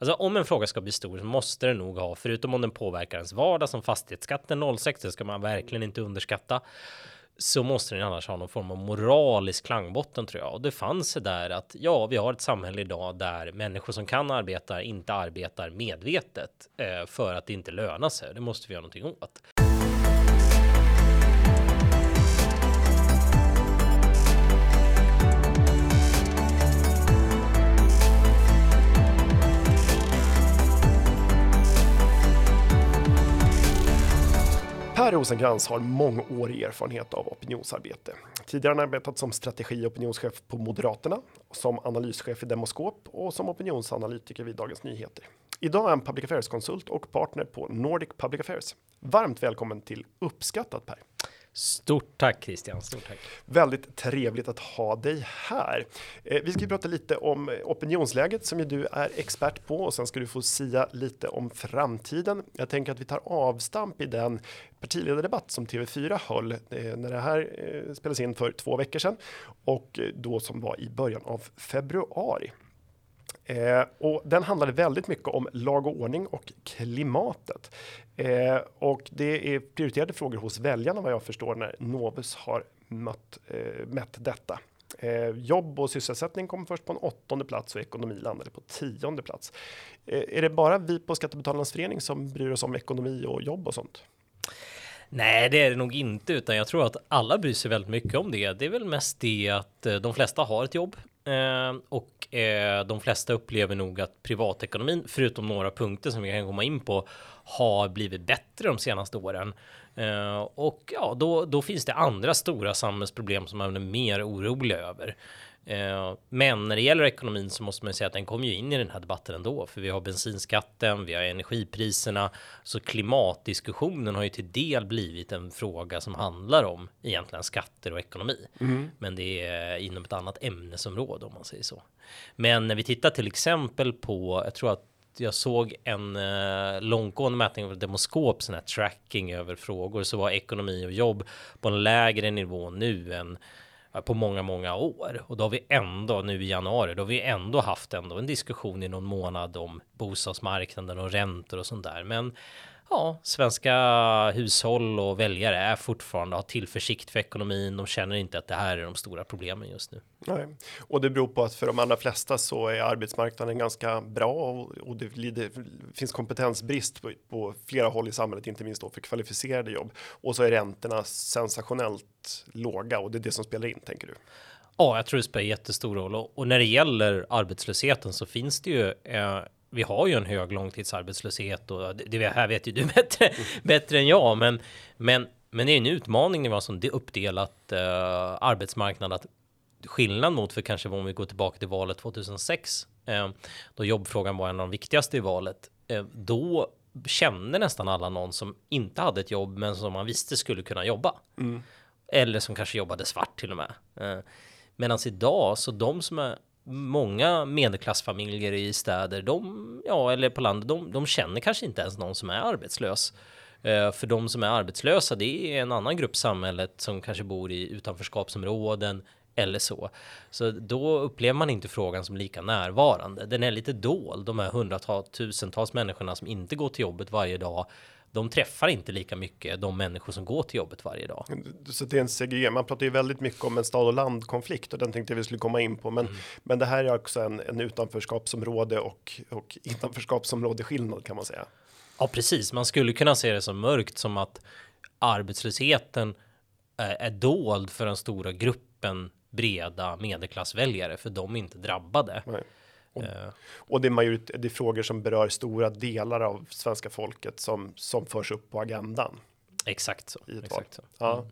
Alltså om en fråga ska bli stor så måste det nog ha, förutom om den påverkar ens vardag som fastighetsskatten 06, det ska man verkligen inte underskatta så måste den annars ha någon form av moralisk klangbotten tror jag. Och det fanns det där att ja, vi har ett samhälle idag där människor som kan arbeta inte arbetar medvetet eh, för att det inte lönar sig. Det måste vi göra någonting åt. Per Rosenkrantz har mångårig erfarenhet av opinionsarbete. Tidigare har han arbetat som strategi och opinionschef på Moderaterna, som analyschef i Demoskop och som opinionsanalytiker vid Dagens Nyheter. Idag är han public affairs-konsult och partner på Nordic Public Affairs. Varmt välkommen till Uppskattat Per! Stort tack Christian, stort tack. Väldigt trevligt att ha dig här. Eh, vi ska prata lite om opinionsläget som ju du är expert på och sen ska du få sia lite om framtiden. Jag tänker att vi tar avstamp i den partiledardebatt som TV4 höll eh, när det här eh, spelades in för två veckor sedan och eh, då som var i början av februari. Eh, och den handlade väldigt mycket om lag och ordning och klimatet. Eh, och det är prioriterade frågor hos väljarna vad jag förstår när Novus har mött, eh, mätt detta. Eh, jobb och sysselsättning kom först på en åttonde plats och ekonomi landade på tionde plats. Eh, är det bara vi på Skattebetalarnas förening som bryr oss om ekonomi och jobb och sånt? Nej, det är det nog inte, utan jag tror att alla bryr sig väldigt mycket om det. Det är väl mest det att eh, de flesta har ett jobb Eh, och eh, de flesta upplever nog att privatekonomin, förutom några punkter som vi kan komma in på, har blivit bättre de senaste åren. Eh, och ja, då, då finns det andra stora samhällsproblem som man är mer orolig över. Eh, men när det gäller ekonomin så måste man säga att den kommer ju in i den här debatten ändå, för vi har bensinskatten, vi har energipriserna, så klimatdiskussionen har ju till del blivit en fråga som handlar om egentligen skatter och ekonomi. Mm. Men det är inom ett annat ämnesområde om man säger så. Men när vi tittar till exempel på, jag tror att jag såg en eh, långtgående mätning av Demoskop, sån här tracking över frågor, så var ekonomi och jobb på en lägre nivå nu än Eh, på många, många år. Och då har vi ändå nu i januari, då har vi ändå haft ändå en diskussion i någon månad om bostadsmarknaden och räntor och sånt där. Men ja, svenska hushåll och väljare är fortfarande har tillförsikt för ekonomin. De känner inte att det här är de stora problemen just nu. Nej. Och det beror på att för de allra flesta så är arbetsmarknaden ganska bra och, det, det, finns kompetensbrist på, på, flera håll i samhället, inte minst då för kvalificerade jobb. Och så är räntorna sensationellt låga och det är det som spelar in, tänker du? Ja, jag tror det spelar jättestor roll och, och när det gäller arbetslösheten så finns det ju eh, vi har ju en hög långtidsarbetslöshet och det, det här vet ju du bättre, mm. bättre än jag, men, men, men det är en utmaning när vi har sån uppdelat uh, arbetsmarknad att skillnad mot för kanske om vi går tillbaka till valet 2006 uh, då jobbfrågan var en av de viktigaste i valet. Uh, då kände nästan alla någon som inte hade ett jobb men som man visste skulle kunna jobba. Mm. Eller som kanske jobbade svart till och med. Uh, Medan idag så de som är många medelklassfamiljer i städer, de, ja, eller på landet, de, de känner kanske inte ens någon som är arbetslös. Eh, för de som är arbetslösa, det är en annan grupp samhället som kanske bor i utanförskapsområden eller så. Så då upplever man inte frågan som lika närvarande. Den är lite dold, de här hundratals, tusentals människorna som inte går till jobbet varje dag de träffar inte lika mycket de människor som går till jobbet varje dag. Så det är en segregering. Man pratar ju väldigt mycket om en stad och landkonflikt och den tänkte vi skulle komma in på. Men, mm. men det här är också en, en utanförskapsområde och, och innanförskapsområde skillnad kan man säga. Ja, precis. Man skulle kunna se det som mörkt som att arbetslösheten är, är dold för den stora gruppen breda medelklassväljare för de är inte drabbade. Nej. Och, uh. och det, är majorit, det är frågor som berör stora delar av svenska folket som som förs upp på agendan. Exakt så. Exakt så. Ja. Mm.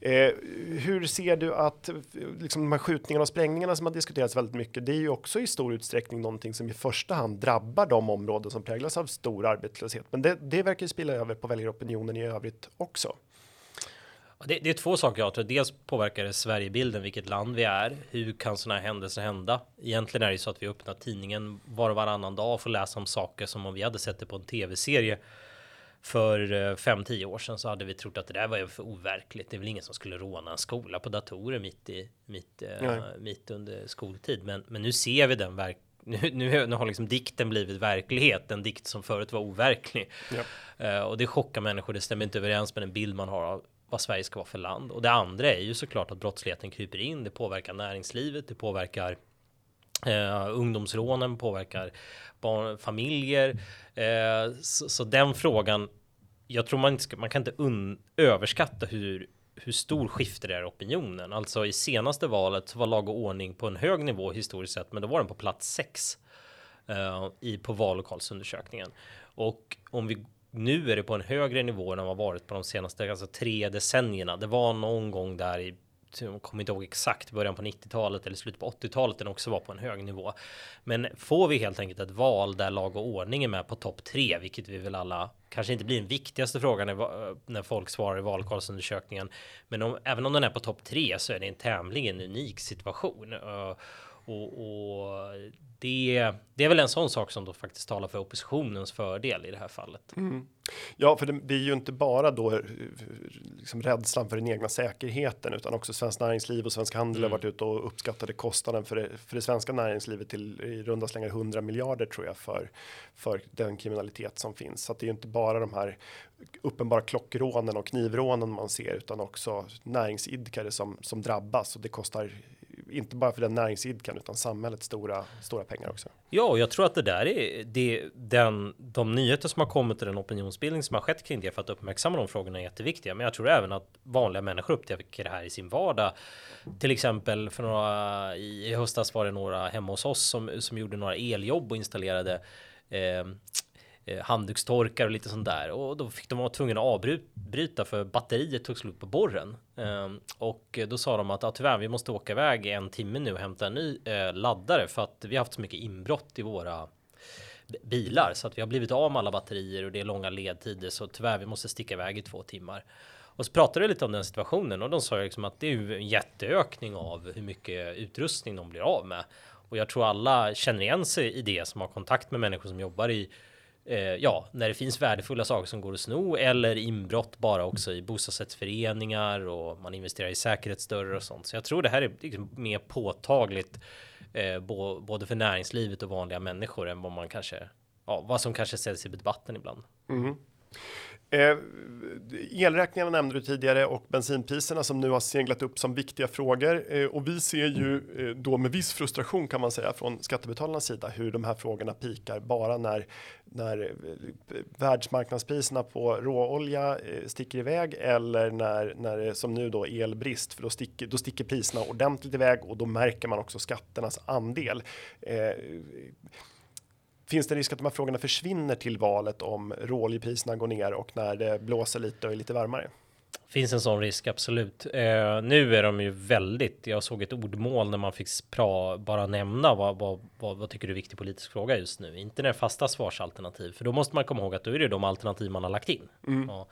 Eh, hur ser du att liksom, de här skjutningarna och sprängningarna som har diskuterats väldigt mycket, det är ju också i stor utsträckning någonting som i första hand drabbar de områden som präglas av stor arbetslöshet. Men det, det verkar ju spilla över på väljaropinionen i övrigt också. Det, det, är två saker jag tror. Dels påverkar det Sverigebilden, vilket land vi är. Hur kan sådana här händelser hända? Egentligen är det ju så att vi öppnar tidningen var och varannan dag och får läsa om saker som om vi hade sett det på en tv-serie för 5-10 eh, år sedan så hade vi trott att det där var för overkligt. Det är väl ingen som skulle råna en skola på datorer mitt i mitt, uh, mitt under skoltid. Men, men nu ser vi den verk nu, nu, nu har liksom dikten blivit verklighet, en dikt som förut var overklig. Ja. Uh, och det chockar människor, det stämmer inte överens med den bild man har av vad Sverige ska vara för land. Och det andra är ju såklart att brottsligheten kryper in, det påverkar näringslivet, det påverkar eh, ungdomsrånen, påverkar barn, familjer. Eh, så, så, den frågan, jag tror man inte ska, man kan inte un, överskatta hur hur stor skifte det är i opinionen. Alltså i senaste valet var lag och ordning på en hög nivå historiskt sett, men då var den på plats sex uh, i på vallokalsundersökningen. Och om vi nu är det på en högre nivå än vad varit på de senaste alltså tre decennierna. Det var någon gång där i jag kommer inte ihåg exakt början på 90-talet eller slutet på 80-talet den också var på en hög nivå. Men får vi helt enkelt ett val där lag och ordning är med på topp tre, vilket vi väl alla kanske inte blir den viktigaste frågan när, när folk svarar i valkarlsundersökningen. Men om, även om den är på topp tre så är det en tämligen unik situation. Och, och det, det, är väl en sån sak som då faktiskt talar för oppositionens fördel i det här fallet. Mm. Ja, för det, är ju inte bara då eh, liksom rädslan för den egna säkerheten utan också Svenskt Näringsliv och Svensk Handel mm. har varit ute och uppskattade kostnaden för det, för det svenska näringslivet till i runda slängar 100 miljarder tror jag för för den kriminalitet som finns. Så att det är inte bara de här uppenbara klockrånen och knivrånen man ser utan också näringsidkare som som drabbas och det kostar inte bara för den näringsidkaren utan samhället stora stora pengar också. Ja, och jag tror att det där är det den de nyheter som har kommit och den opinionsbildning som har skett kring det för att uppmärksamma de frågorna är jätteviktiga. Men jag tror även att vanliga människor upptäcker det här i sin vardag. Till exempel för några i höstas var det några hemma hos oss som som gjorde några eljobb och installerade eh, Eh, Eh, handdukstorkar och lite sånt där och då fick de vara tvungna att avbryta för batteriet tog slut på borren ehm, och då sa de att ja, tyvärr, vi måste åka iväg en timme nu och hämta en ny eh, laddare för att vi har haft så mycket inbrott i våra bilar så att vi har blivit av med alla batterier och det är långa ledtider så tyvärr, vi måste sticka iväg i två timmar. Och så pratade jag lite om den situationen och de sa liksom att det är ju en jätteökning av hur mycket utrustning de blir av med. Och jag tror alla känner igen sig i det som har kontakt med människor som jobbar i eh, ja, när det finns värdefulla saker som går att sno eller inbrott bara också i bostadsrättsföreningar och man investerar i säkerhetsdörrar och sånt. Så jag tror det här är liksom mer påtagligt eh, både för näringslivet och vanliga människor än vad man kanske, ja, vad som kanske säljs i debatten ibland. Mm. Eh, elräkningarna nämnde du tidigare och bensinpriserna som nu har seglat upp som viktiga frågor eh, och vi ser ju eh, då med viss frustration kan man säga från skattebetalarnas sida hur de här frågorna pikar bara när när eh, världsmarknadspriserna på råolja eh, sticker iväg eller när när det som nu då elbrist för då sticker då sticker priserna ordentligt iväg och då märker man också skatternas andel. Eh, Finns det risk att de här frågorna försvinner till valet om råoljepriserna går ner och när det blåser lite och är lite varmare? Finns en sån risk, absolut. Eh, nu är de ju väldigt, jag såg ett ordmål när man fick pra, bara nämna vad, vad, vad, vad tycker du är viktig politisk fråga just nu? Inte när fasta svarsalternativ, för då måste man komma ihåg att då är det de alternativ man har lagt in. Mm. Och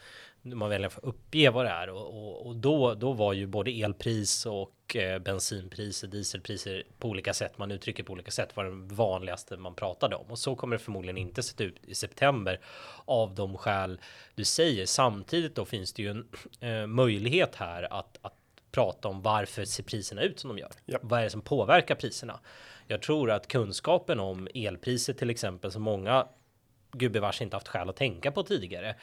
man väljer att uppge vad det är och, och, och, då, då var ju både elpris och eh, bensinpriser, dieselpriser på olika sätt, man uttrycker på olika sätt var det vanligaste man pratade om och så kommer det förmodligen inte se ut i september av de skäl du säger. Samtidigt då finns det ju en eh, möjlighet här att, att prata om varför ser priserna ut som de gör? Ja. Vad är det som påverkar priserna? Jag tror att kunskapen om elpriser till exempel som många gubevars inte haft skäl att tänka på tidigare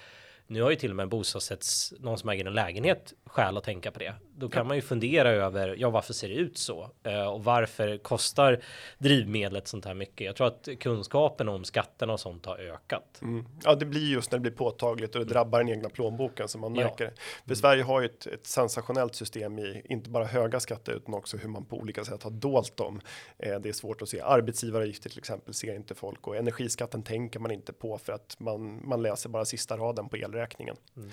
nu har ju till och med bostadsrätts någon som äger en lägenhet skäl att tänka på det. Då kan ja. man ju fundera över ja, varför ser det ut så eh, och varför kostar drivmedlet sånt här mycket? Jag tror att kunskapen om skatterna och sånt har ökat. Mm. Ja, det blir just när det blir påtagligt och det drabbar den egna plånboken som man märker. Ja. För mm. Sverige har ju ett, ett sensationellt system i inte bara höga skatter utan också hur man på olika sätt har dolt dem. Eh, det är svårt att se arbetsgivaravgifter till exempel ser inte folk och energiskatten tänker man inte på för att man man läser bara sista raden på elräkningen elräkningen. Mm.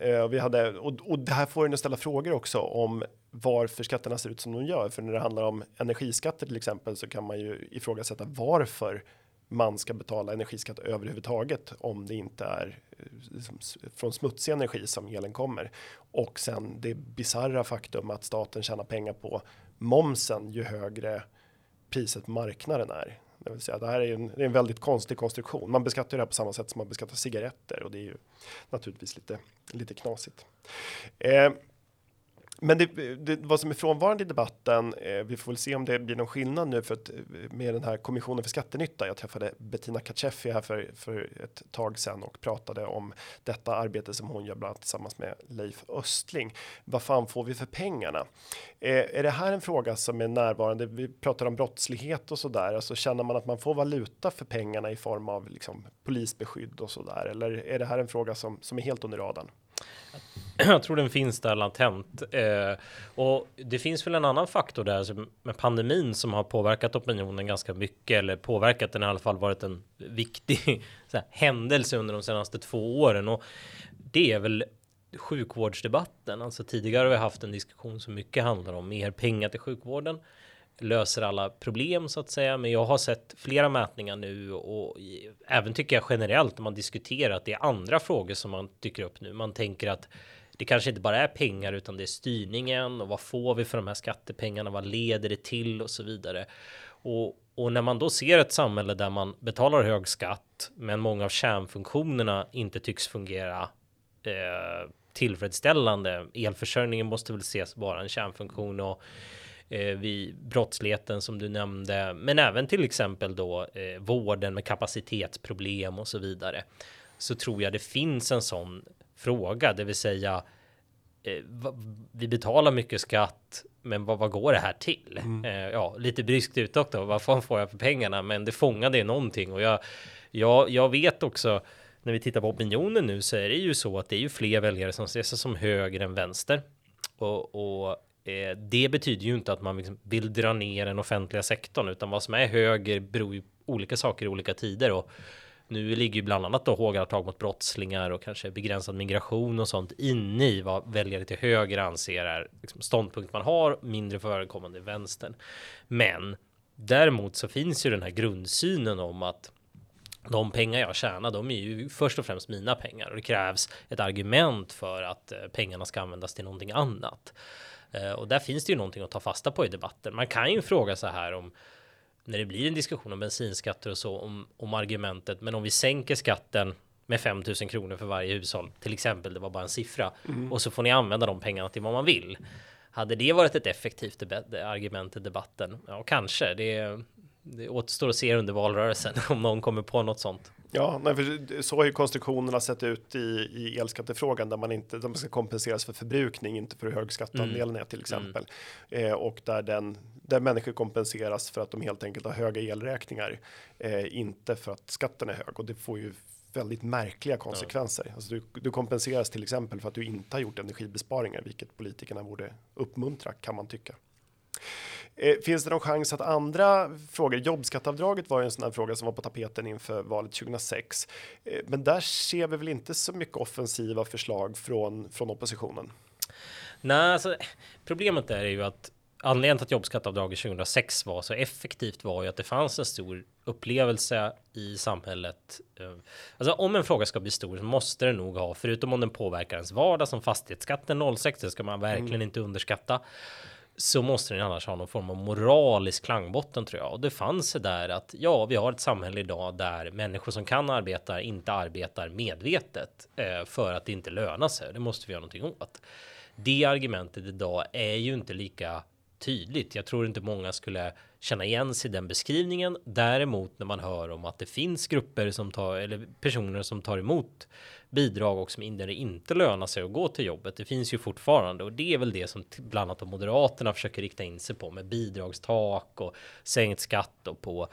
Eh, vi hade och, och det här får en att ställa frågor också om varför skatterna ser ut som de gör. För när det handlar om energiskatter till exempel så kan man ju ifrågasätta varför man ska betala energiskatt överhuvudtaget om det inte är liksom, från smutsig energi som elen kommer. Och sen det bizarra faktum att staten tjänar pengar på momsen ju högre priset på marknaden är. Det vill säga, det här är en, är en väldigt konstig konstruktion. Man beskattar det här på samma sätt som man beskattar cigaretter och det är ju naturligtvis lite, lite knasigt. Eh, men det, det, vad som är frånvarande i debatten, eh, vi får väl se om det blir någon skillnad nu för att eh, med den här kommissionen för skattenytta. Jag träffade Bettina Kachefi här för, för ett tag sedan och pratade om detta arbete som hon gör bland annat tillsammans med Leif Östling. Vad fan får vi för pengarna? Eh, är det här en fråga som är närvarande? Vi pratar om brottslighet och så där. Alltså känner man att man får valuta för pengarna i form av liksom polisbeskydd och så där? Eller är det här en fråga som, som är helt under radarn? Jag tror den finns där latent. Eh, och det finns väl en annan faktor där med pandemin som har påverkat opinionen ganska mycket eller påverkat den i alla fall varit en viktig här, händelse under de senaste två åren. Och det är väl sjukvårdsdebatten. Alltså tidigare har vi haft en diskussion som mycket handlar om mer pengar till sjukvården löser alla problem så att säga. Men jag har sett flera mätningar nu och även tycker jag generellt när man diskuterar att det är andra frågor som man dyker upp nu. Man tänker att det kanske inte bara är pengar utan det är styrningen och vad får vi för de här skattepengarna? Vad leder det till och så vidare? Och, och när man då ser ett samhälle där man betalar hög skatt, men många av kärnfunktionerna inte tycks fungera eh, tillfredsställande. Elförsörjningen måste väl ses vara en kärnfunktion och eh, vi brottsligheten som du nämnde, men även till exempel då eh, vården med kapacitetsproblem och så vidare. Så tror jag det finns en sån fråga, det vill säga eh, vi betalar mycket skatt, men vad, vad går det här till? Mm. Eh, ja, lite bryskt utåt då, vad fan får jag för pengarna? Men det fångade någonting och jag, jag, jag vet också när vi tittar på opinionen nu så är det ju så att det är ju fler väljare som ser sig som höger än vänster. Och, och Eh, det betyder ju inte att man liksom vill dra ner den offentliga sektorn, utan vad som är höger beror ju olika saker i olika tider och nu ligger ju bland annat då hårdare tag mot brottslingar och kanske begränsad migration och sånt inne i vad väljare till höger anser är liksom ståndpunkt man har mindre förekommande i vänstern. Men däremot så finns ju den här grundsynen om att de pengar jag tjänar, de är ju först och främst mina pengar och det krävs ett argument för att eh, pengarna ska användas till någonting annat. Eh, och där finns det ju någonting att ta fasta på i debatten. Man kan ju fråga så här om när det blir en diskussion om bensinskatter och så om, om argumentet. Men om vi sänker skatten med 5000 kronor för varje hushåll, till exempel, det var bara en siffra mm. och så får ni använda de pengarna till vad man vill. Hade det varit ett effektivt argument i debatten? Ja, kanske. Det, det återstår att se under valrörelsen om någon kommer på något sånt. Ja, nej, för så har ju konstruktionerna sett ut i, i elskattefrågan där man inte de ska kompenseras för förbrukning, inte för hur hög skatteandelen mm. är till exempel. Mm. Eh, och där den där människor kompenseras för att de helt enkelt har höga elräkningar, eh, inte för att skatten är hög och det får ju väldigt märkliga konsekvenser. Ja. Alltså du, du kompenseras till exempel för att du inte har gjort energibesparingar, vilket politikerna borde uppmuntra kan man tycka. Eh, finns det någon chans att andra frågor, jobbskatteavdraget var ju en sån här fråga som var på tapeten inför valet 2006. Eh, men där ser vi väl inte så mycket offensiva förslag från, från oppositionen? Nej, alltså, problemet är ju att anledningen till att jobbskatteavdraget 2006 var så effektivt var ju att det fanns en stor upplevelse i samhället. Eh, alltså om en fråga ska bli stor så måste det nog ha, förutom om den påverkar ens vardag som fastighetsskatten 06, det ska man verkligen mm. inte underskatta så måste den annars ha någon form av moralisk klangbotten tror jag. Och det fanns det där att ja, vi har ett samhälle idag där människor som kan arbeta inte arbetar medvetet eh, för att det inte lönar sig. Det måste vi göra någonting åt. Det argumentet idag är ju inte lika tydligt. Jag tror inte många skulle känna igen sig i den beskrivningen. Däremot när man hör om att det finns grupper som tar eller personer som tar emot bidrag och som där det inte lönar sig att gå till jobbet. Det finns ju fortfarande och det är väl det som bland annat Moderaterna försöker rikta in sig på med bidragstak och sänkt skatt och på,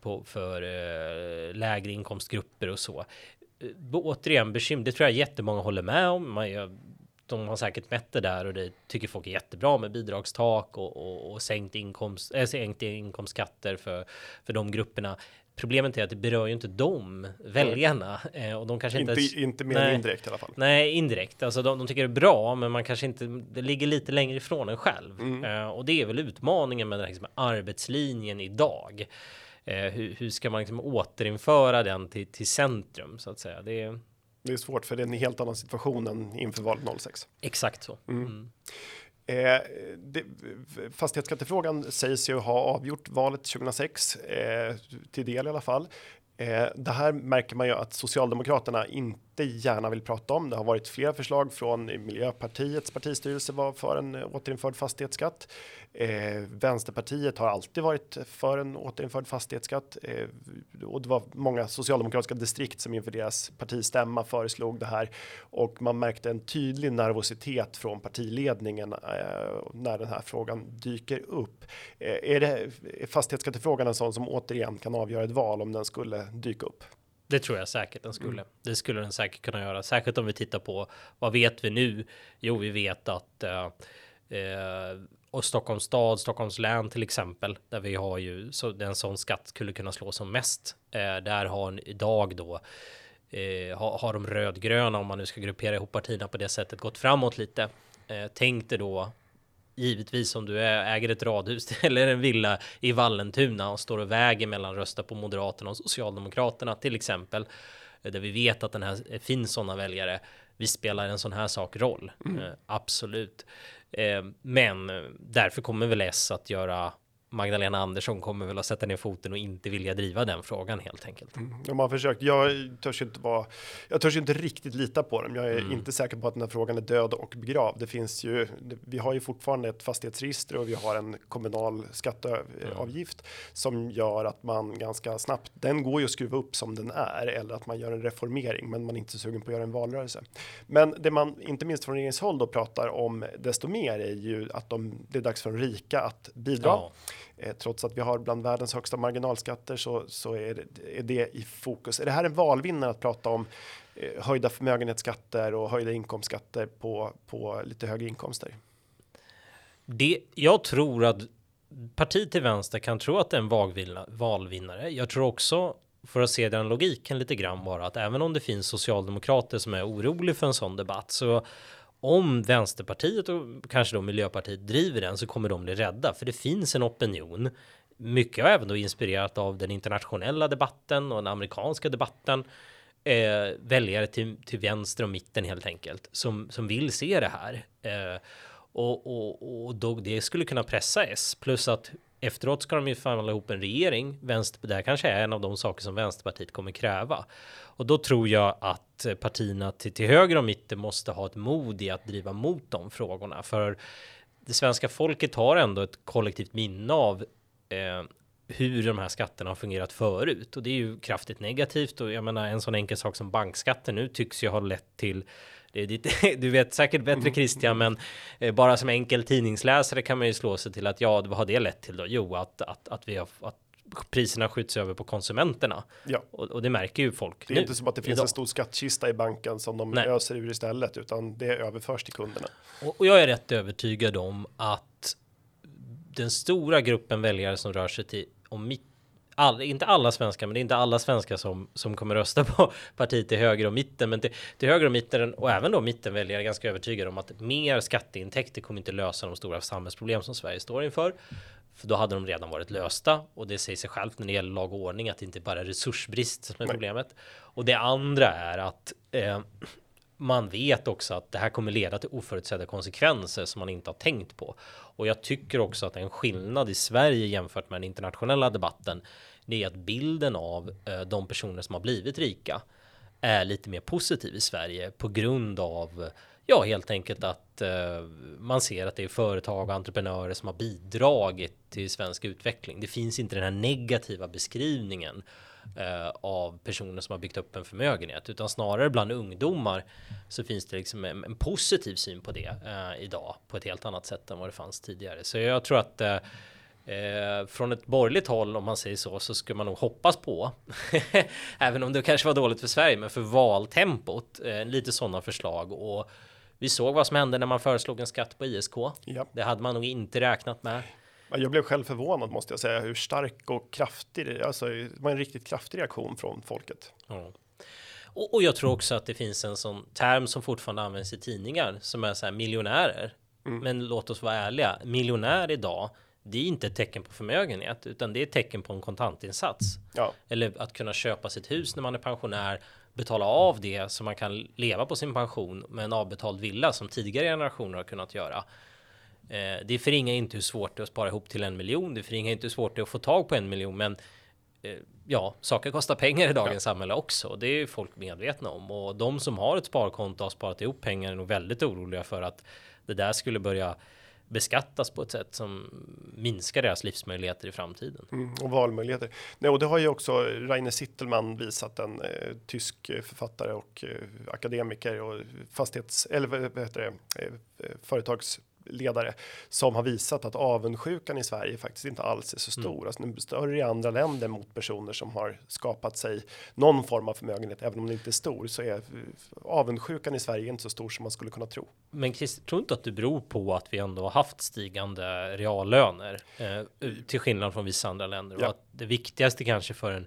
på för eh, lägre inkomstgrupper och så. Eh, återigen bekymmer, det tror jag jättemånga håller med om. Man, gör. de har säkert mätt det där och det tycker folk är jättebra med bidragstak och, och, och sänkt inkomst, äh, sänkt inkomstskatter för, för de grupperna. Problemet är att det berör ju inte dem, väljarna. Eh, och de kanske inte... Inte, inte mer nej, indirekt i alla fall. Nej, indirekt. Alltså de, de, tycker det är bra, men man kanske inte... Det ligger lite längre ifrån en själv. Mm. Eh, och det är väl utmaningen med den här liksom, arbetslinjen idag. Eh, hur, hur, ska man liksom återinföra den till, till centrum, så att säga? Det är... det är svårt, för det är en helt annan situation än inför valet 06. Exakt så. Mm. Mm. Eh, det, fastighetsskattefrågan sägs ju ha avgjort valet 2006 eh, till del i alla fall. Eh, det här märker man ju att Socialdemokraterna inte jättegärna gärna vill prata om. Det har varit flera förslag från Miljöpartiets partistyrelse var för en återinförd fastighetsskatt. Eh, Vänsterpartiet har alltid varit för en återinförd fastighetsskatt eh, och det var många socialdemokratiska distrikt som inför deras partistämma föreslog det här och man märkte en tydlig nervositet från partiledningen eh, när den här frågan dyker upp. Eh, är det är fastighetsskattefrågan en sån som återigen kan avgöra ett val om den skulle dyka upp? Det tror jag säkert den skulle. Mm. Det skulle den säkert kunna göra, särskilt om vi tittar på vad vet vi nu? Jo, vi vet att uh, uh, och Stockholms stad, Stockholms län till exempel, där vi har ju så en sån skatt skulle kunna slå som mest. Eh, där har idag då eh, har, har de rödgröna, om man nu ska gruppera ihop partierna på det sättet, gått framåt lite. Eh, tänk dig då givetvis om du äger ett radhus eller en villa i Vallentuna och står och väger mellan rösta på Moderaterna och Socialdemokraterna till exempel, där vi vet att den här finns sådana väljare. Vi spelar en sån här sak roll. Mm. Eh, absolut. Eh, men därför kommer väl S att göra Magdalena Andersson kommer väl att sätta ner foten och inte vilja driva den frågan helt enkelt. Mm. De har försökt. Jag törs inte vara. Jag törs inte riktigt lita på dem. Jag är mm. inte säker på att den här frågan är död och begravd. Det finns ju. Vi har ju fortfarande ett fastighetsregister och vi har en kommunal skatteavgift mm. som gör att man ganska snabbt. Den går ju att skruva upp som den är eller att man gör en reformering, men man är inte sugen på att göra en valrörelse. Men det man inte minst från regeringshåll då pratar om desto mer är ju att de, det är dags för de rika att bidra. Ja. Eh, trots att vi har bland världens högsta marginalskatter så, så är, det, är det i fokus. Är det här en valvinnare att prata om eh, höjda förmögenhetsskatter och höjda inkomstskatter på, på lite högre inkomster? Det, jag tror att parti till vänster kan tro att det är en valvinnare. Jag tror också för att se den logiken lite grann bara att även om det finns socialdemokrater som är oroliga för en sån debatt så om Vänsterpartiet och kanske då Miljöpartiet driver den så kommer de bli rädda för det finns en opinion. Mycket har även då inspirerat av den internationella debatten och den amerikanska debatten. Eh, väljare till, till vänster och mitten helt enkelt som, som vill se det här. Eh, och, och, och då det skulle kunna pressa S plus att efteråt ska de ju förhandla ihop en regering. Vänster, det här kanske är en av de saker som Vänsterpartiet kommer kräva. Och då tror jag att Eh, partierna till, till höger och mitten måste ha ett mod i att driva mot de frågorna. För det svenska folket har ändå ett kollektivt minne av eh, hur de här skatterna har fungerat förut och det är ju kraftigt negativt och jag menar en sån enkel sak som bankskatten nu tycks ju ha lett till det är ditt, du vet säkert bättre. Christian, men eh, bara som enkel tidningsläsare kan man ju slå sig till att ja, vad har det lett till då? Jo, att, att, att vi har att priserna skjuts över på konsumenterna. Ja. Och, och det märker ju folk. Det är nu, inte som att det finns idag. en stor skattkista i banken som de Nej. öser ur istället, utan det överförs till kunderna. Och, och jag är rätt övertygad om att den stora gruppen väljare som rör sig till om mitt all, inte alla svenskar, men det är inte alla svenskar som, som kommer rösta på partiet till höger och mitten, men till, till höger och mitten och även då mittenväljare är ganska övertygade om att mer skatteintäkter kommer inte lösa de stora samhällsproblem som Sverige står inför. För då hade de redan varit lösta och det säger sig självt när det gäller lag och ordning att det inte bara är resursbrist som är Nej. problemet. Och det andra är att eh, man vet också att det här kommer leda till oförutsedda konsekvenser som man inte har tänkt på. Och jag tycker också att en skillnad i Sverige jämfört med den internationella debatten det är att bilden av eh, de personer som har blivit rika är lite mer positiv i Sverige på grund av ja, helt enkelt att eh, man ser att det är företag och entreprenörer som har bidragit till svensk utveckling. Det finns inte den här negativa beskrivningen eh, av personer som har byggt upp en förmögenhet, utan snarare bland ungdomar så finns det liksom en, en positiv syn på det eh, idag på ett helt annat sätt än vad det fanns tidigare. Så jag tror att eh, Eh, från ett borgerligt håll om man säger så så skulle man nog hoppas på även om det kanske var dåligt för Sverige men för valtempot eh, lite sådana förslag och vi såg vad som hände när man föreslog en skatt på ISK. Ja. Det hade man nog inte räknat med. Jag blev själv förvånad måste jag säga hur stark och kraftig det alltså, det var en riktigt kraftig reaktion från folket. Ja. Och, och, jag tror också att det finns en sån term som fortfarande används i tidningar som är så här miljonärer. Mm. Men låt oss vara ärliga. Miljonär idag det är inte ett tecken på förmögenhet, utan det är ett tecken på en kontantinsats. Ja. Eller att kunna köpa sitt hus när man är pensionär, betala av det så man kan leva på sin pension med en avbetald villa som tidigare generationer har kunnat göra. Eh, det förringar inte hur svårt det är att spara ihop till en miljon. Det förringar inte hur svårt det är att få tag på en miljon, men eh, ja, saker kostar pengar i dagens ja. samhälle också. Det är folk medvetna om och de som har ett sparkonto och har sparat ihop pengar är nog väldigt oroliga för att det där skulle börja beskattas på ett sätt som minskar deras livsmöjligheter i framtiden. Mm, och valmöjligheter. Nej, och det har ju också Rainer Sittelman visat, en eh, tysk eh, författare och eh, akademiker och fastighets eller vad heter det, eh, eh företags ledare som har visat att avundsjukan i Sverige faktiskt inte alls är så stor. Mm. Alltså den är större i andra länder mot personer som har skapat sig någon form av förmögenhet, även om den inte är stor så är avundsjukan i Sverige inte så stor som man skulle kunna tro. Men Chris, tror inte att det beror på att vi ändå har haft stigande reallöner eh, till skillnad från vissa andra länder ja. och att det viktigaste kanske för en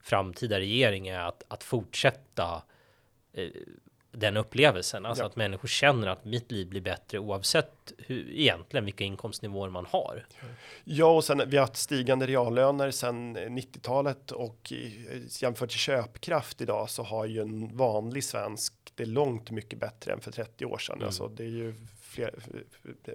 framtida regering är att, att fortsätta eh, den upplevelsen, alltså ja. att människor känner att mitt liv blir bättre oavsett hur egentligen vilka inkomstnivåer man har. Ja, och sen vi har haft stigande reallöner sedan 90-talet och jämfört till köpkraft idag så har ju en vanlig svensk det långt mycket bättre än för 30 år sedan. Mm. Alltså det är ju fler,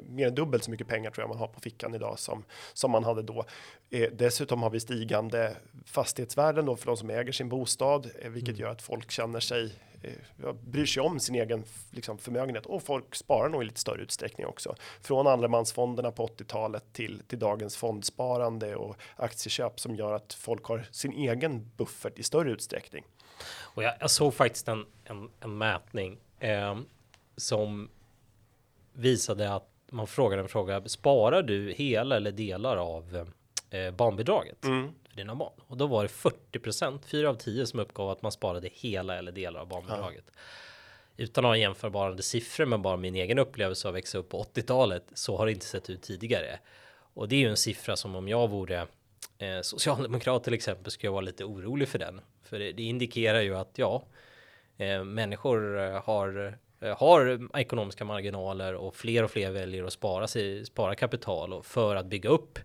mer än dubbelt så mycket pengar tror jag man har på fickan idag som som man hade då. Eh, dessutom har vi stigande fastighetsvärden då för de som äger sin bostad, eh, vilket mm. gör att folk känner sig eh, bryr sig om sin egen liksom, förmögenhet och folk sparar nog i lite större utsträckning också. Från allemansfonderna på 80-talet till, till dagens fondsparande och aktieköp som gör att folk har sin egen buffert i större utsträckning. Och jag, jag såg faktiskt en, en, en mätning eh, som visade att man frågade en fråga. Sparar du hela eller delar av eh, barnbidraget mm. Dina barn? Och då var det 40 procent, fyra av tio som uppgav att man sparade hela eller delar av barnbidraget. Ja. Utan att ha jämförbara siffror med bara min egen upplevelse av att växa upp på 80-talet så har det inte sett ut tidigare. Och det är ju en siffra som om jag vore eh, socialdemokrat till exempel skulle jag vara lite orolig för den. För det, det indikerar ju att ja, eh, människor eh, har Eh, har ekonomiska marginaler och fler och fler väljer att spara sig, spara kapital och för att bygga upp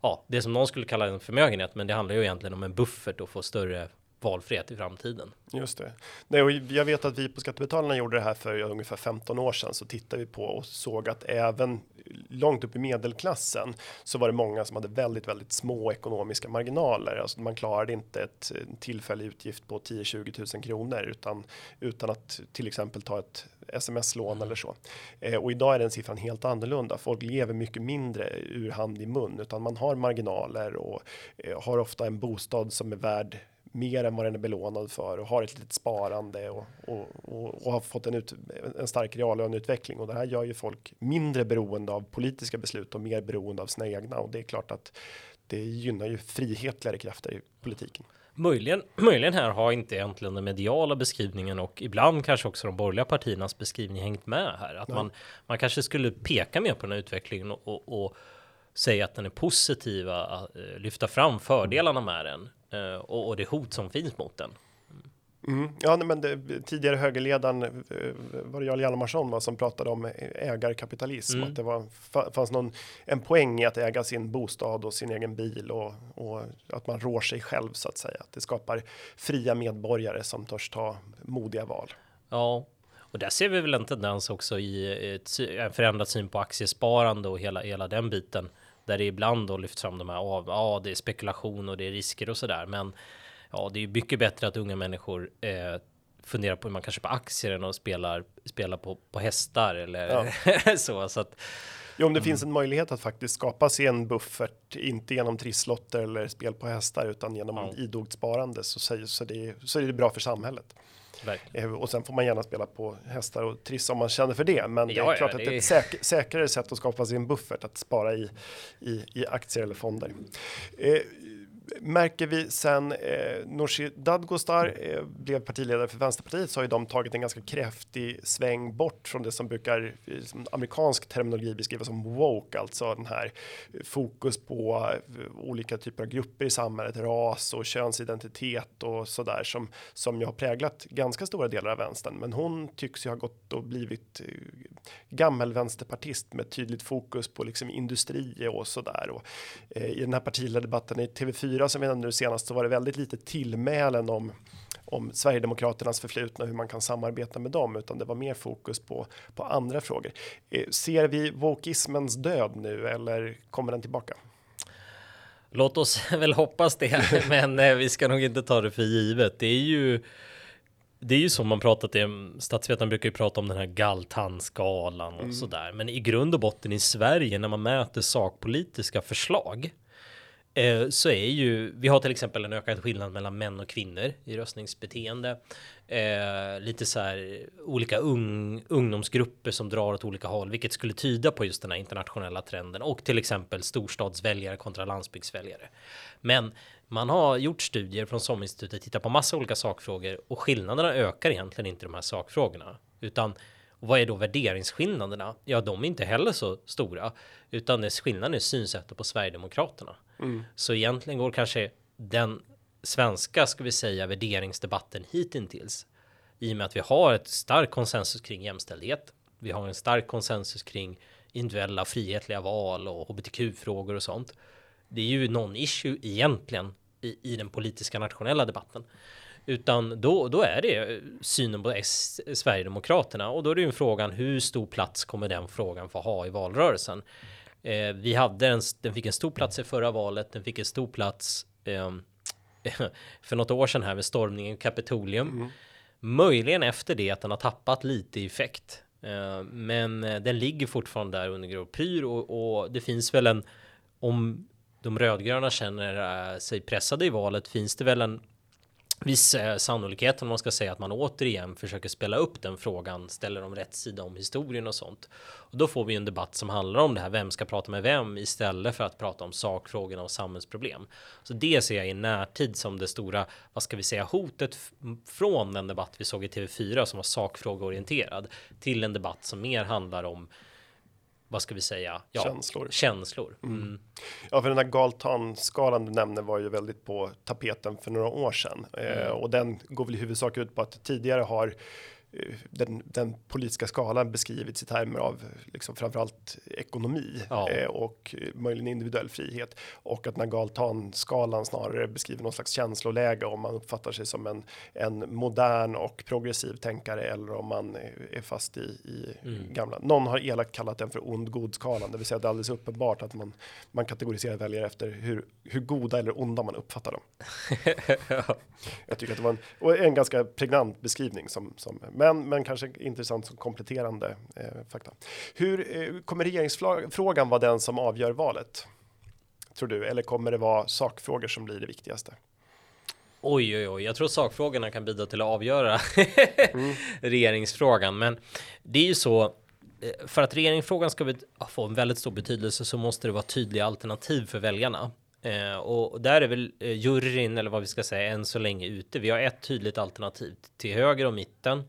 ja, det som någon skulle kalla en förmögenhet, men det handlar ju egentligen om en buffert och få större valfrihet i framtiden. Just det. Nej, och jag vet att vi på Skattebetalarna gjorde det här för ungefär 15 år sedan så tittade vi på och såg att även långt upp i medelklassen så var det många som hade väldigt, väldigt små ekonomiska marginaler. Alltså man klarade inte ett tillfällig utgift på 10 20 000 kronor utan utan att till exempel ta ett sms-lån mm. eller så. Eh, och idag är den siffran helt annorlunda. Folk lever mycket mindre ur hand i mun utan man har marginaler och eh, har ofta en bostad som är värd mer än vad den är belånad för och har ett litet sparande och, och, och, och har fått en, ut, en stark reallöneutveckling och det här gör ju folk mindre beroende av politiska beslut och mer beroende av sina egna och det är klart att det gynnar ju frihetligare krafter i politiken. Möjligen, möjligen här har inte egentligen den mediala beskrivningen och ibland kanske också de borgerliga partiernas beskrivning hängt med här. Att man, man kanske skulle peka mer på den här utvecklingen och, och, och säga att den är positiva, eh, lyfta fram fördelarna med den och, och det hot som finns mot den. Mm. Ja, men det, tidigare högerledaren eh, var det Jarl Hjalmarsson som pratade om ägarkapitalism. Mm. Att det var, fanns någon, en poäng i att äga sin bostad och sin egen bil och, och, att man rår sig själv så att säga. Att det skapar fria medborgare som törs ta modiga val. Ja, och där ser vi väl en tendens också i ett, en förändrad syn på aktiesparande och hela, hela den biten. Där det ibland då lyfts fram de här, ja, det är spekulation och det är risker och sådär. Men ja, det är mycket bättre att unga människor eh, funderar på hur man kan köpa aktier än att spela, spela på, på hästar eller ja. så. så att, Jo, om det mm. finns en möjlighet att faktiskt skapa sig en buffert, inte genom trisslotter eller spel på hästar, utan genom ja. idogt sparande så, så, så, det, så är det bra för samhället. Verkligen. Eh, och sen får man gärna spela på hästar och trissa om man känner för det. Men ja, det är klart ja, det att det är ett säk säkrare sätt att skapa sig en buffert att spara i, i, i aktier eller fonder. Eh, märker vi sen eh, Nooshi Dadgostar eh, blev partiledare för Vänsterpartiet så har ju de tagit en ganska kräftig sväng bort från det som brukar eh, som amerikansk terminologi beskrivas som woke, alltså den här fokus på eh, olika typer av grupper i samhället, ras och könsidentitet och så där som som ju har präglat ganska stora delar av vänstern. Men hon tycks ju ha gått och blivit eh, gammal gammel vänsterpartist med tydligt fokus på liksom industri och så där och eh, i den här partiledardebatten i TV4 4 som vi nämnde senast så var det väldigt lite tillmälen om om Sverigedemokraternas förflutna hur man kan samarbeta med dem, utan det var mer fokus på på andra frågor. Eh, ser vi wokismens död nu eller kommer den tillbaka? Låt oss väl hoppas det, men eh, vi ska nog inte ta det för givet. Det är ju det är ju som man pratat om, statsvetarna brukar ju prata om den här Galtan-skalan och mm. sådär. Men i grund och botten i Sverige när man mäter sakpolitiska förslag eh, så är ju, vi har till exempel en ökad skillnad mellan män och kvinnor i röstningsbeteende. Eh, lite så här olika ung, ungdomsgrupper som drar åt olika håll, vilket skulle tyda på just den här internationella trenden och till exempel storstadsväljare kontra landsbygdsväljare. Men man har gjort studier från SOM-institutet, tittat på massa olika sakfrågor och skillnaderna ökar egentligen inte de här sakfrågorna, utan vad är då värderingsskillnaderna? Ja, de är inte heller så stora, utan det skillnaden är synsättet på Sverigedemokraterna. Mm. Så egentligen går kanske den svenska, ska vi säga, värderingsdebatten hittills i och med att vi har ett starkt konsensus kring jämställdhet. Vi har en stark konsensus kring individuella frihetliga val och hbtq-frågor och sånt. Det är ju någon issue egentligen i, i den politiska nationella debatten. Utan då, då är det synen på S, Sverigedemokraterna och då är det ju frågan hur stor plats kommer den frågan få ha i valrörelsen? Eh, vi hade en, den fick en stor plats i förra valet, den fick en stor plats eh, för något år sedan här med stormningen i Kapitolium. Mm. Möjligen efter det att den har tappat lite effekt. Eh, men eh, den ligger fortfarande där under grov pyr och, och det finns väl en om de rödgröna känner eh, sig pressade i valet finns det väl en viss eh, sannolikhet om man ska säga att man återigen försöker spela upp den frågan, ställer om rätt sida om historien och sånt. Och då får vi en debatt som handlar om det här, vem ska prata med vem istället för att prata om sakfrågorna och samhällsproblem. Så det ser jag i närtid som det stora, vad ska vi säga, hotet från den debatt vi såg i TV4 som var sakfrågeorienterad till en debatt som mer handlar om vad ska vi säga? Ja, känslor. Känslor. Mm. Mm. Ja, för den här Galtan-skalan du nämner var ju väldigt på tapeten för några år sedan eh, mm. och den går väl i huvudsak ut på att tidigare har den, den, politiska skalan beskrivits i termer av liksom framförallt ekonomi ja. eh, och möjligen individuell frihet och att Nagaltan-skalan snarare beskriver någon slags känsloläge om man uppfattar sig som en, en modern och progressiv tänkare eller om man är fast i, i mm. gamla. Någon har elakt kallat den för ond god skalan, det vill säga det är alldeles uppenbart att man man kategoriserar väljare efter hur, hur goda eller onda man uppfattar dem. ja. Jag tycker att det var en, en ganska pregnant beskrivning som, som men, men kanske intressant som kompletterande eh, fakta. Hur eh, kommer regeringsfrågan vara den som avgör valet? Tror du, eller kommer det vara sakfrågor som blir det viktigaste? Oj, oj, oj, jag tror sakfrågorna kan bidra till att avgöra mm. regeringsfrågan, men det är ju så. Eh, för att regeringsfrågan ska få en väldigt stor betydelse så måste det vara tydliga alternativ för väljarna. Eh, och där är väl eh, juryn eller vad vi ska säga än så länge ute. Vi har ett tydligt alternativ till höger och mitten.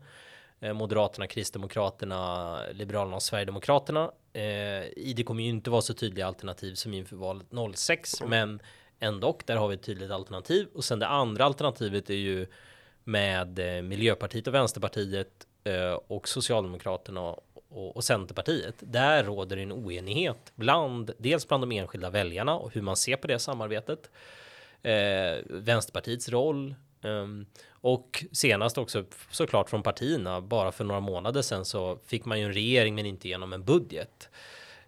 Eh, Moderaterna, Kristdemokraterna, Liberalerna och Sverigedemokraterna. Eh, det kommer ju inte vara så tydliga alternativ som inför valet 06, mm. men ändå där har vi ett tydligt alternativ och sen det andra alternativet är ju med eh, Miljöpartiet och Vänsterpartiet eh, och Socialdemokraterna och, och, Centerpartiet. Där råder en oenighet bland dels bland de enskilda väljarna och hur man ser på det samarbetet. Eh, Vänsterpartiets roll um, och senast också såklart från partierna. Bara för några månader sedan så fick man ju en regering men inte genom en budget.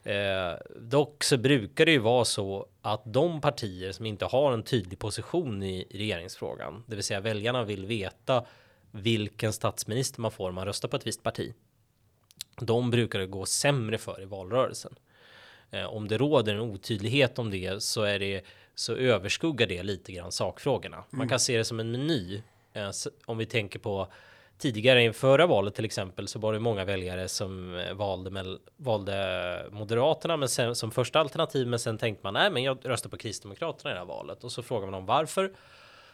Eh, dock så brukar det ju vara så att de partier som inte har en tydlig position i regeringsfrågan, det vill säga väljarna vill veta vilken statsminister man får om man röstar på ett visst parti. De brukar det gå sämre för i valrörelsen. Eh, om det råder en otydlighet om det så är det så överskuggar det lite grann sakfrågorna. Man mm. kan se det som en meny Eh, om vi tänker på tidigare i förra valet till exempel så var det många väljare som eh, valde, med, valde Moderaterna men sen, som första alternativ. Men sen tänkte man nej, men jag röstar på Kristdemokraterna i det här valet och så frågar man om varför.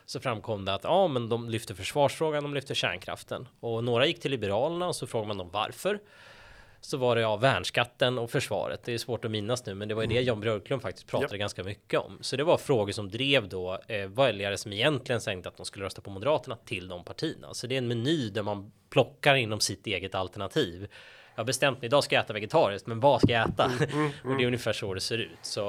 Så framkom det att ja, men de lyfter försvarsfrågan, de lyfter kärnkraften och några gick till Liberalerna och så frågar man dem varför så var det ja, värnskatten och försvaret. Det är svårt att minnas nu, men det var ju det mm. Jan Björklund faktiskt pratade yep. ganska mycket om. Så det var frågor som drev då eh, väljare som egentligen tänkte att de skulle rösta på Moderaterna till de partierna. Så det är en meny där man plockar inom sitt eget alternativ. Jag har bestämt mig idag ska jag äta vegetariskt, men vad ska jag äta? Mm, mm, mm. och det är ungefär så det ser ut. Så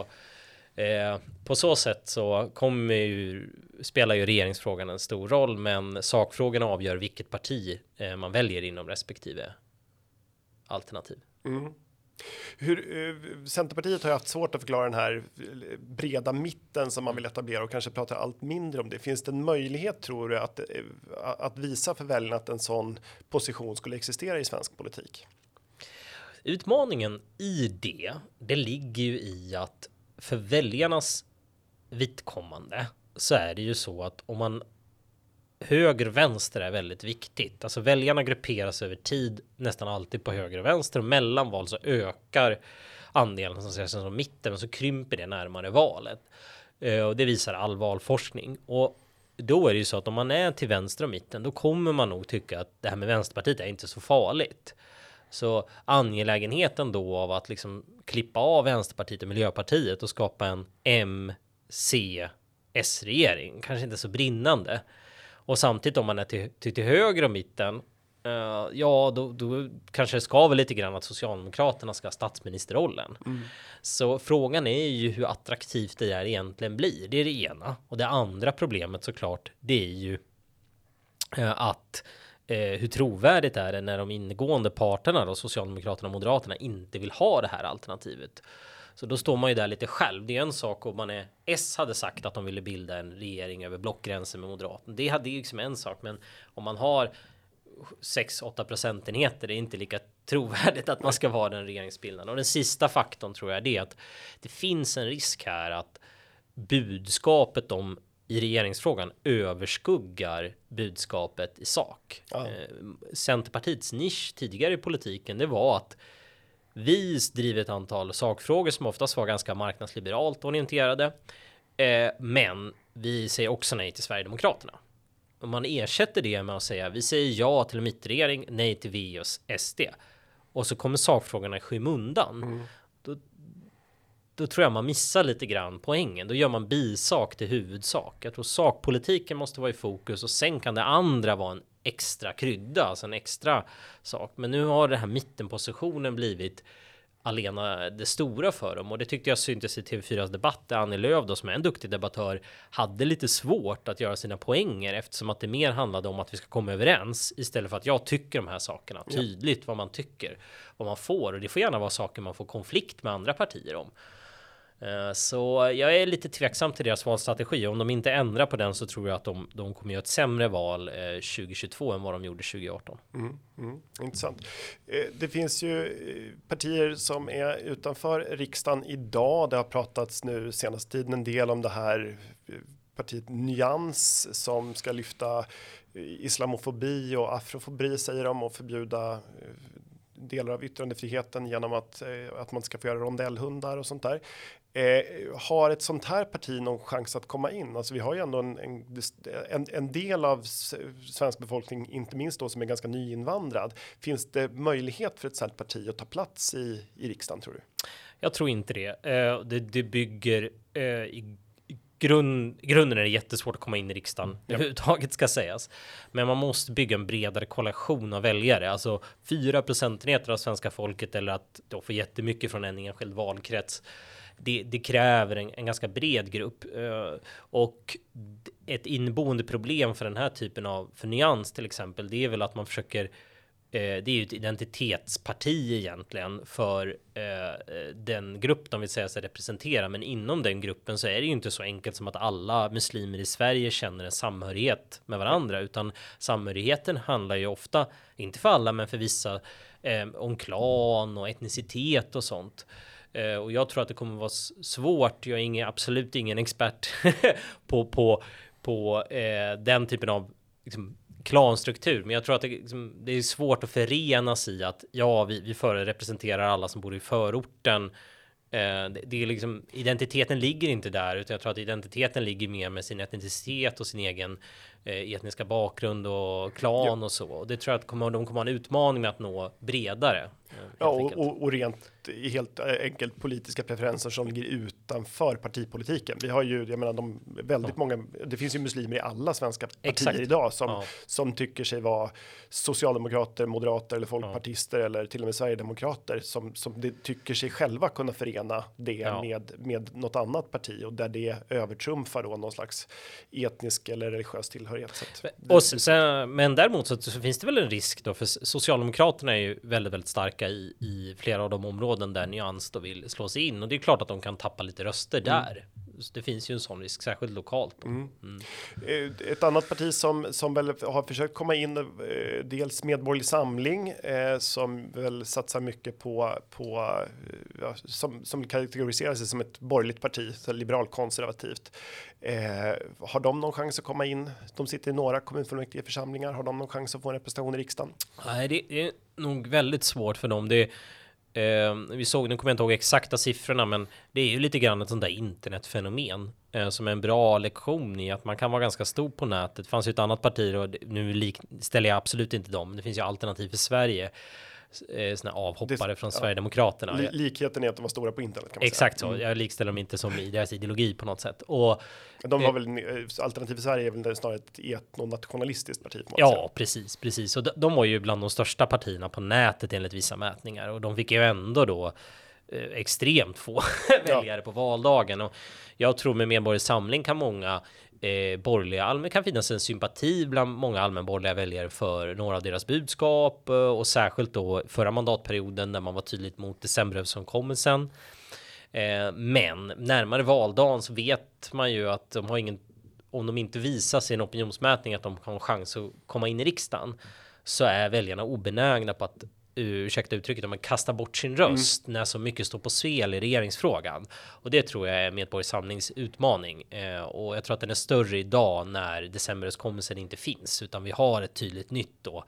eh, på så sätt så kommer ju spelar ju regeringsfrågan en stor roll, men sakfrågorna avgör vilket parti eh, man väljer inom respektive alternativ. Mm. Hur, eh, Centerpartiet har haft svårt att förklara den här breda mitten som man vill etablera och kanske pratar allt mindre om det. Finns det en möjlighet tror du att, eh, att visa för väljarna att en sån position skulle existera i svensk politik? Utmaningen i det, det ligger ju i att för väljarnas vidkommande så är det ju så att om man höger och vänster är väldigt viktigt. Alltså väljarna grupperas över tid nästan alltid på höger och vänster och mellan val så ökar andelen som ses som mitten och så krymper det närmare valet. Eh, och det visar all valforskning och då är det ju så att om man är till vänster och mitten, då kommer man nog tycka att det här med Vänsterpartiet är inte så farligt. Så angelägenheten då av att liksom klippa av Vänsterpartiet och Miljöpartiet och skapa en M, C, S-regering kanske inte så brinnande. Och samtidigt om man är till, till, till höger om mitten, uh, ja, då, då kanske det skaver lite grann att Socialdemokraterna ska ha statsministerrollen. Mm. Så frågan är ju hur attraktivt det här egentligen blir. Det är det ena. Och det andra problemet såklart, det är ju uh, att uh, hur trovärdigt är det när de ingående parterna då, Socialdemokraterna och Moderaterna inte vill ha det här alternativet. Så då står man ju där lite själv. Det är en sak om man är S hade sagt att de ville bilda en regering över blockgränsen med Moderaterna. Det hade ju liksom en sak, men om man har 6-8 procentenheter det är inte lika trovärdigt att man ska vara den regeringsbildaren. Och den sista faktorn tror jag det är att det finns en risk här att budskapet om i regeringsfrågan överskuggar budskapet i sak. Ja. Eh, Centerpartiets nisch tidigare i politiken, det var att vi driver ett antal sakfrågor som oftast var ganska marknadsliberalt orienterade. Eh, men vi säger också nej till Sverigedemokraterna. Om man ersätter det med att säga vi säger ja till mittregering, nej till V och SD. Och så kommer sakfrågorna i skymundan. Mm. Då, då tror jag man missar lite grann poängen. Då gör man bisak till huvudsak. Jag tror sakpolitiken måste vara i fokus och sen kan det andra vara en extra krydda, alltså en extra sak. Men nu har den här mittenpositionen blivit alena det stora för dem och det tyckte jag syntes i TV4s debatt där Annie Lööf då som är en duktig debattör hade lite svårt att göra sina poänger eftersom att det mer handlade om att vi ska komma överens istället för att jag tycker de här sakerna tydligt vad man tycker vad man får och det får gärna vara saker man får konflikt med andra partier om. Eh, så jag är lite tveksam till deras valstrategi. Om de inte ändrar på den så tror jag att de, de kommer göra ett sämre val eh, 2022 än vad de gjorde 2018. Mm, mm, intressant. Eh, det finns ju partier som är utanför riksdagen idag. Det har pratats nu senaste tiden en del om det här partiet Nyans som ska lyfta islamofobi och afrofobi säger de och förbjuda delar av yttrandefriheten genom att, att man ska få göra rondellhundar och sånt där. Eh, har ett sånt här parti någon chans att komma in? Alltså vi har ju ändå en, en, en, del av svensk befolkning, inte minst då som är ganska nyinvandrad. Finns det möjlighet för ett sånt parti att ta plats i, i riksdagen tror du? Jag tror inte det. Eh, det, det, bygger eh, i grund, grunden är det jättesvårt att komma in i riksdagen mm. överhuvudtaget ska sägas. Men man måste bygga en bredare koalition av väljare, alltså fyra procentenheter av svenska folket eller att då få jättemycket från en enskild valkrets det, det kräver en, en, ganska bred grupp eh, och ett inneboende problem för den här typen av för nyans till exempel. Det är väl att man försöker eh, det är ju ett identitetsparti egentligen för eh, den grupp de vill säga sig representera. Men inom den gruppen så är det ju inte så enkelt som att alla muslimer i Sverige känner en samhörighet med varandra, utan samhörigheten handlar ju ofta, inte för alla, men för vissa, om klan och etnicitet och sånt. Eh, och jag tror att det kommer vara svårt. Jag är ingen, absolut ingen expert på, på, på eh, den typen av liksom, klanstruktur. Men jag tror att det, liksom, det, är svårt att förenas i att ja, vi, vi representerar alla som bor i förorten Eh, det, är liksom identiteten ligger inte där, utan jag tror att identiteten ligger mer med sin etnicitet och sin egen etniska bakgrund och klan ja. och så. Det tror jag att kommer, de kommer ha en utmaning med att nå bredare. Eh, ja, och, och, och, rent helt enkelt politiska preferenser som ligger utanför partipolitiken. Vi har ju, jag menar, de väldigt ja. många. Det finns ju muslimer i alla svenska partier Exakt. idag som ja. som tycker sig vara socialdemokrater, moderater eller folkpartister eller till och med sverigedemokrater som som det tycker sig själva kunna förena det med med något annat parti och där det övertrumfar då någon slags etnisk eller religiös tillhörighet. Och sen, men däremot så, så finns det väl en risk då för Socialdemokraterna är ju väldigt, väldigt starka i, i flera av de områden där Nyans då vill slå sig in. Och det är klart att de kan tappa lite röster där. Så det finns ju en sån risk, särskilt lokalt. Mm. Eh, ett annat parti som som väl har försökt komma in, eh, dels Medborgerlig Samling eh, som väl satsar mycket på på ja, som som kategoriserar sig som ett borgerligt parti, så liberalkonservativt. Eh, har de någon chans att komma in? De sitter i några kommunfullmäktigeförsamlingar. Har de någon chans att få en representation i riksdagen? Nej, det är nog väldigt svårt för dem. Det Eh, vi såg, nu kommer jag inte ihåg exakta siffrorna, men det är ju lite grann ett sånt där internetfenomen eh, som är en bra lektion i att man kan vara ganska stor på nätet. Det fanns ju ett annat parti och nu lik, ställer jag absolut inte dem. Det finns ju alternativ för Sverige eh, såna avhoppare från Sverigedemokraterna. Li likheten är att de var stora på internet. Kan man Exakt säga. så. Mm. Jag likställer dem inte som i deras ideologi på något sätt. Och, de var eh, väl eh, alternativ för Sverige är väl snarare ett etnonationalistiskt parti. Ja, säga. precis, precis. Och de, de var ju bland de största partierna på nätet enligt vissa mätningar och de fick ju ändå då eh, extremt få väljare ja. på valdagen och jag tror med Medborgerlig Samling kan många eh, borgerliga allmän kan finnas en sympati bland många allmänborgerliga väljare för några av deras budskap eh, och särskilt då förra mandatperioden när man var tydligt mot decemberöverenskommelsen. Eh, men närmare valdagen så vet man ju att de har ingen om de inte visar sin opinionsmätning att de har en chans att komma in i riksdagen så är väljarna obenägna på att ursäkta uttrycket, om man kastar bort sin mm. röst mm. när så mycket står på spel i regeringsfrågan. Och det tror jag är Medborgarsamlings utmaning. Eh, och jag tror att den är större idag när decemberöverenskommelsen inte finns, utan vi har ett tydligt nytt då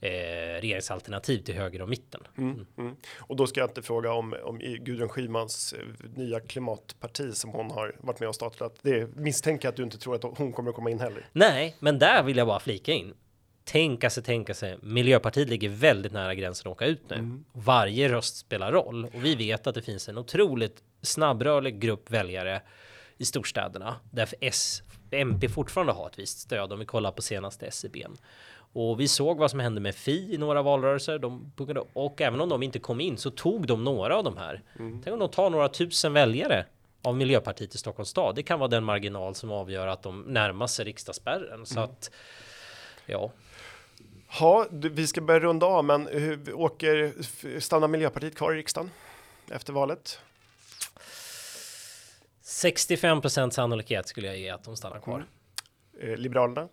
eh, regeringsalternativ till höger och mitten. Mm, mm. Mm. Och då ska jag inte fråga om, om Gudrun Schymans eh, nya klimatparti som hon har varit med och startat. Det misstänker att du inte tror att hon kommer att komma in heller. Nej, men där vill jag bara flika in tänka sig, tänka sig. Miljöpartiet ligger väldigt nära gränsen att åka ut nu. Mm. Varje röst spelar roll och vi vet att det finns en otroligt snabbrörlig grupp väljare i storstäderna där S, MP fortfarande har ett visst stöd om vi kollar på senaste SCB. E och vi såg vad som hände med Fi i några valrörelser. De, och även om de inte kom in så tog de några av de här. Mm. Tänk om de tar några tusen väljare av Miljöpartiet i Stockholms stad. Det kan vara den marginal som avgör att de närmar sig riksdagsspärren. Så mm. att ja. Ja, vi ska börja runda av, men hur åker stannar Miljöpartiet kvar i riksdagen efter valet? 65% sannolikhet skulle jag ge att de stannar kvar. Mm. Eh, Liberalerna?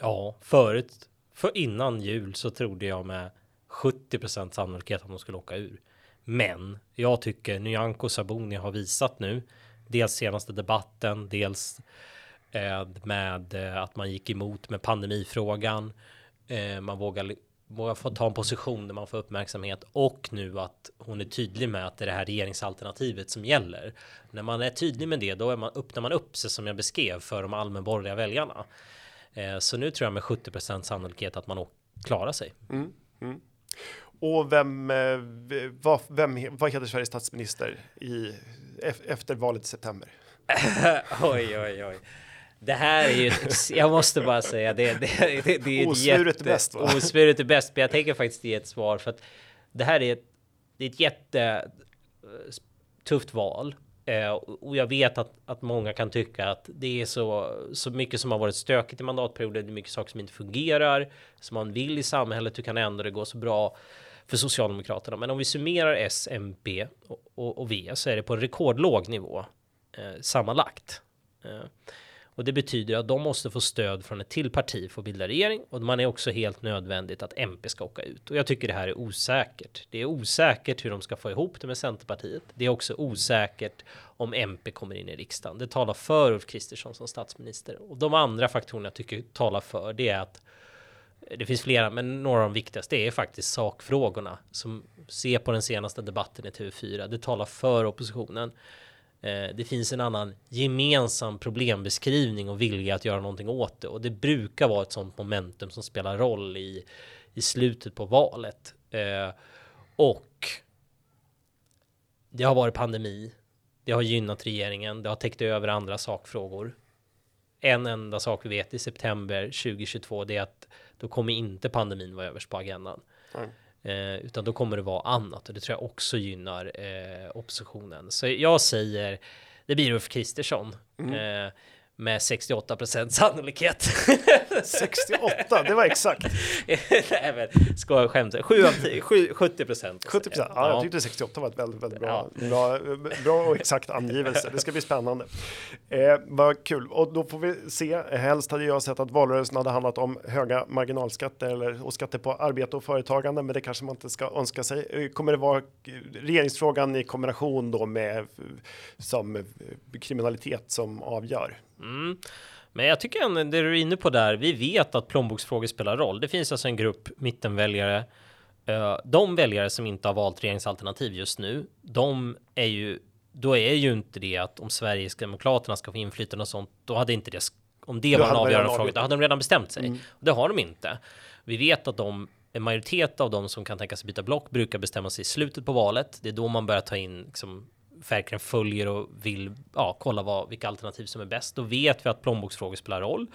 Ja, förut, för innan jul så trodde jag med 70% sannolikhet att de skulle åka ur. Men jag tycker Nyamko Sabuni har visat nu, dels senaste debatten, dels med eh, att man gick emot med pandemifrågan. Eh, man vågar, vågar få ta en position där man får uppmärksamhet och nu att hon är tydlig med att det är det här regeringsalternativet som gäller. När man är tydlig med det, då är man, öppnar man upp sig som jag beskrev för de allmänborgerliga väljarna. Så nu tror jag med 70% sannolikhet att man klarar sig. Mm, mm. Och vem, vad, vem, vad heter Sveriges statsminister i, efter valet i september? oj, oj, oj. Det här är ju, jag måste bara säga det. det, det, det är Osvuret är bäst va? Osvuret är bäst, men jag tänker faktiskt ge ett svar för att det här är ett, det är ett jätte eh, tufft val. Eh, och jag vet att, att många kan tycka att det är så, så mycket som har varit stökigt i mandatperioden. Det är mycket saker som inte fungerar, som man vill i samhället. Hur kan ändå det gå så bra för Socialdemokraterna? Men om vi summerar S, MP och, och, och V så är det på en rekordlåg nivå eh, sammanlagt. Eh, och det betyder att de måste få stöd från ett till parti för att bilda regering och man är också helt nödvändigt att MP ska åka ut. Och jag tycker det här är osäkert. Det är osäkert hur de ska få ihop det med Centerpartiet. Det är också osäkert om MP kommer in i riksdagen. Det talar för Ulf Kristersson som statsminister och de andra faktorerna jag tycker talar för det är att eh, det finns flera, men några av de viktigaste är faktiskt sakfrågorna som ser på den senaste debatten i TV4. Det talar för oppositionen. Eh, det finns en annan gemensam problembeskrivning och vilja att göra någonting åt det och det brukar vara ett sånt momentum som spelar roll i i slutet på valet eh, och. Det har varit pandemi. Det har gynnat regeringen. Det har täckt över andra sakfrågor. En enda sak vi vet i september 2022 det är att då kommer inte pandemin vara överst på agendan. Mm. Eh, utan då kommer det vara annat och det tror jag också gynnar eh, oppositionen. Så jag säger det blir Ulf Kristersson. Mm. Eh, med 68% sannolikhet. 68, det var exakt. Nej men, ska jag skämta. 7 av 10, 70 procent. 70 procent, ja, jag tyckte 68 var ett väldigt, väldigt bra, ja. bra, bra och exakt angivelse. Det ska bli spännande. Eh, vad kul, och då får vi se. Helst hade jag sett att valrörelsen hade handlat om höga marginalskatter eller och skatter på arbete och företagande, men det kanske man inte ska önska sig. Eh, kommer det vara regeringsfrågan i kombination då med som kriminalitet som avgör? Mm. Men jag tycker ändå det du är inne på där. Vi vet att plånboksfrågor spelar roll. Det finns alltså en grupp mittenväljare. Uh, de väljare som inte har valt regeringsalternativ just nu, de är ju, då är ju inte det att om Sveriges demokraterna ska få inflytande och sånt, då hade inte det, om det var en avgörande fråga, då hade de redan bestämt sig. Mm. Det har de inte. Vi vet att de en majoritet av de som kan tänka sig byta block brukar bestämma sig i slutet på valet. Det är då man börjar ta in liksom, verkligen följer och vill ja, kolla vad, vilka alternativ som är bäst. Då vet vi att plånboksfrågor spelar roll.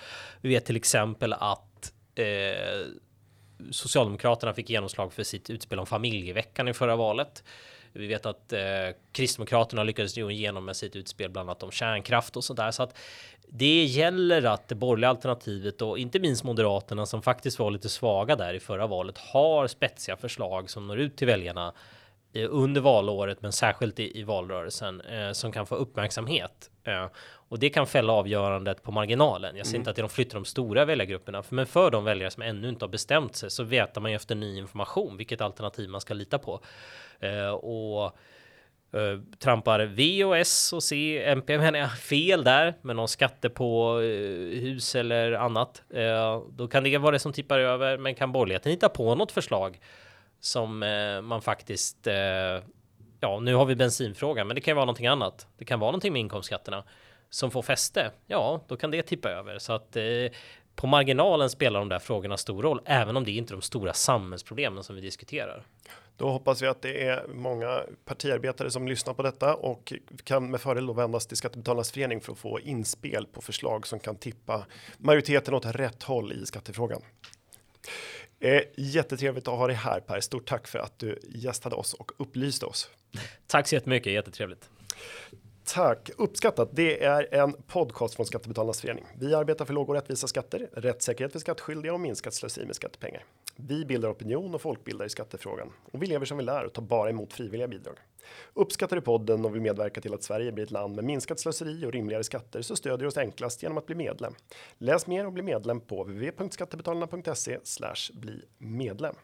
Vi vet till exempel att eh, Socialdemokraterna fick genomslag för sitt utspel om familjeveckan i förra valet. Vi vet att eh, Kristdemokraterna lyckades nå igenom med sitt utspel bland annat om kärnkraft och sånt där. Så att det gäller att det borgerliga alternativet och inte minst Moderaterna som faktiskt var lite svaga där i förra valet har spetsiga förslag som når ut till väljarna under valåret, men särskilt i, i valrörelsen eh, som kan få uppmärksamhet eh, och det kan fälla avgörandet på marginalen. Jag ser mm. inte att de flyttar de stora väljargrupperna, men för de väljare som ännu inte har bestämt sig så vet man ju efter ny information vilket alternativ man ska lita på eh, och eh, trampar V och S och C, MP menar jag fel där med någon skatte på eh, hus eller annat. Eh, då kan det vara det som tippar över, men kan borgerligheten hitta på något förslag som eh, man faktiskt. Eh, ja, nu har vi bensinfrågan, men det kan ju vara någonting annat. Det kan vara någonting med inkomstskatterna som får fäste. Ja, då kan det tippa över så att eh, på marginalen spelar de där frågorna stor roll, även om det inte är de stora samhällsproblemen som vi diskuterar. Då hoppas vi att det är många partiarbetare som lyssnar på detta och kan med fördel då vändas till Skattebetalarnas förening för att få inspel på förslag som kan tippa majoriteten åt rätt håll i skattefrågan. Eh, jättetrevligt att ha dig här Per. Stort tack för att du gästade oss och upplyste oss. Tack så jättemycket. Jättetrevligt. Tack uppskattat. Det är en podcast från Skattebetalarnas förening. Vi arbetar för låga och rättvisa skatter, rättssäkerhet för skattskyldiga och minskat slöseri med skattepengar. Vi bildar opinion och folkbildar i skattefrågan och vi lever som vi lär och tar bara emot frivilliga bidrag. Uppskattar du podden och vill medverka till att Sverige blir ett land med minskat slöseri och rimligare skatter så stödjer du oss enklast genom att bli medlem. Läs mer och bli medlem på www.skattebetalarna.se bli medlem.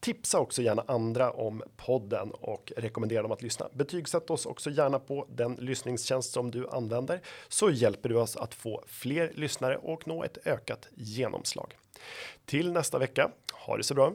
Tipsa också gärna andra om podden och rekommendera dem att lyssna. Betygsätt oss också gärna på den lyssningstjänst som du använder så hjälper du oss att få fler lyssnare och nå ett ökat genomslag. Till nästa vecka. Ha det så bra.